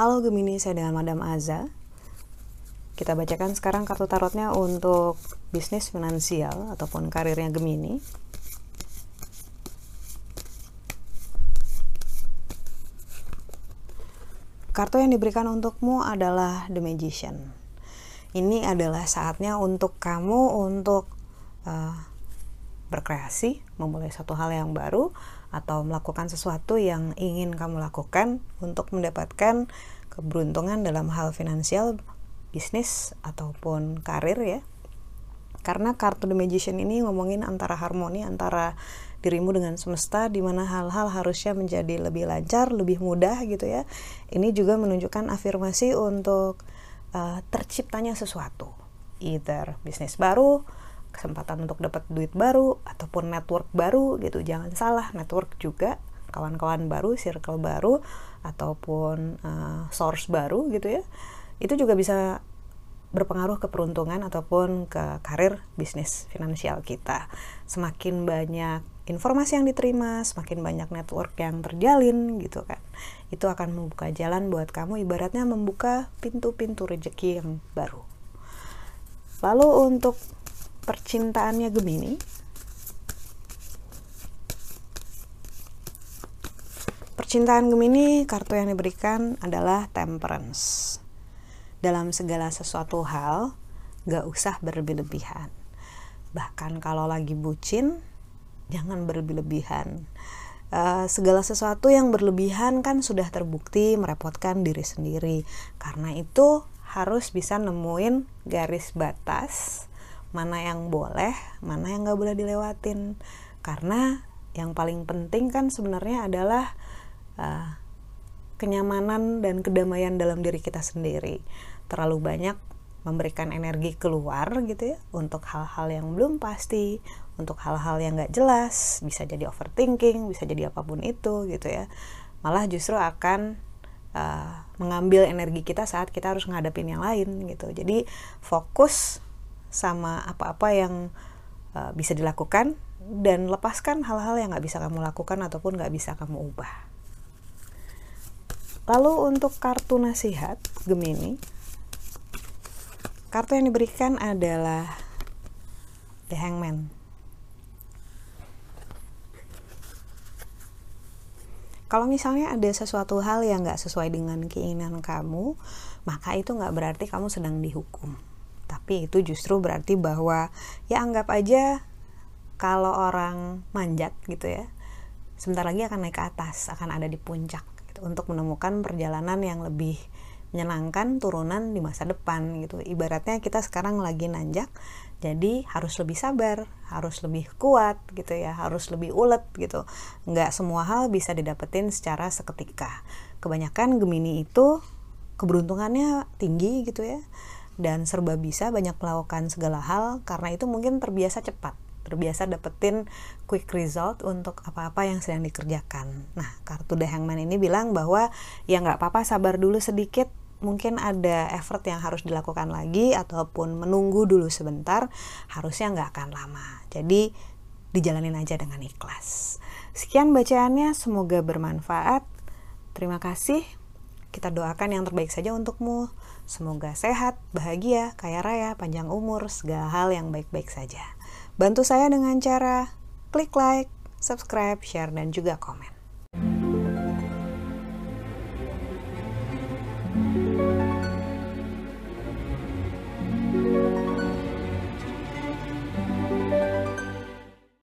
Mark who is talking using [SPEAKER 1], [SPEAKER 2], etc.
[SPEAKER 1] Halo Gemini, saya dengan Madam Aza. Kita bacakan sekarang kartu tarotnya untuk bisnis finansial ataupun karirnya Gemini. Kartu yang diberikan untukmu adalah The Magician. Ini adalah saatnya untuk kamu untuk uh, berkreasi, memulai satu hal yang baru, atau melakukan sesuatu yang ingin kamu lakukan untuk mendapatkan keberuntungan dalam hal finansial, bisnis ataupun karir ya. Karena kartu The Magician ini ngomongin antara harmoni antara dirimu dengan semesta di mana hal-hal harusnya menjadi lebih lancar, lebih mudah gitu ya. Ini juga menunjukkan afirmasi untuk uh, terciptanya sesuatu. Either bisnis baru, kesempatan untuk dapat duit baru ataupun network baru gitu. Jangan salah network juga kawan-kawan baru circle baru ataupun uh, source baru gitu ya. Itu juga bisa berpengaruh ke peruntungan ataupun ke karir bisnis finansial kita. Semakin banyak informasi yang diterima semakin banyak network yang terjalin gitu kan. Itu akan membuka jalan buat kamu ibaratnya membuka pintu-pintu rejeki yang baru. Lalu untuk percintaannya Gemini. Percintaan Gemini kartu yang diberikan adalah temperance. Dalam segala sesuatu hal gak usah berlebih-lebihan bahkan kalau lagi bucin jangan berlebih-lebihan uh, segala sesuatu yang berlebihan kan sudah terbukti merepotkan diri sendiri. Karena itu harus bisa nemuin garis batas mana yang boleh mana yang nggak boleh dilewatin. Karena yang paling penting kan sebenarnya adalah uh, kenyamanan dan kedamaian dalam diri kita sendiri. Terlalu banyak memberikan energi keluar gitu ya untuk hal-hal yang belum pasti untuk hal-hal yang nggak jelas bisa jadi overthinking bisa jadi apa pun itu gitu ya. Malah justru akan uh, mengambil energi kita saat kita harus ngadepin yang lain gitu. Jadi fokus sama apa-apa yang uh, bisa dilakukan dan lepaskan hal-hal yang nggak bisa kamu lakukan ataupun nggak bisa kamu ubah. Lalu untuk kartu nasihat Gemini, kartu yang diberikan adalah The Hangman. Kalau misalnya ada sesuatu hal yang nggak sesuai dengan keinginan kamu, maka itu nggak berarti kamu sedang dihukum tapi itu justru berarti bahwa ya anggap aja kalau orang manjat gitu ya sebentar lagi akan naik ke atas akan ada di puncak gitu, untuk menemukan perjalanan yang lebih menyenangkan turunan di masa depan gitu. Ibaratnya kita sekarang lagi nanjak jadi harus lebih sabar harus lebih kuat gitu ya harus lebih ulet gitu. Nggak semua hal bisa didapetin secara seketika. Kebanyakan Gemini itu keberuntungannya tinggi gitu ya dan serba bisa banyak melakukan segala hal karena itu mungkin terbiasa cepat terbiasa dapetin quick result untuk apa-apa yang sedang dikerjakan. Nah, kartu The Hangman ini bilang bahwa ya nggak apa-apa sabar dulu sedikit, mungkin ada effort yang harus dilakukan lagi ataupun menunggu dulu sebentar, harusnya nggak akan lama. Jadi dijalanin aja dengan ikhlas. Sekian bacaannya, semoga bermanfaat. Terima kasih. Kita doakan yang terbaik saja untukmu. Semoga sehat, bahagia, kaya raya, panjang umur, segala hal yang baik-baik saja. Bantu saya dengan cara klik like, subscribe, share, dan juga komen.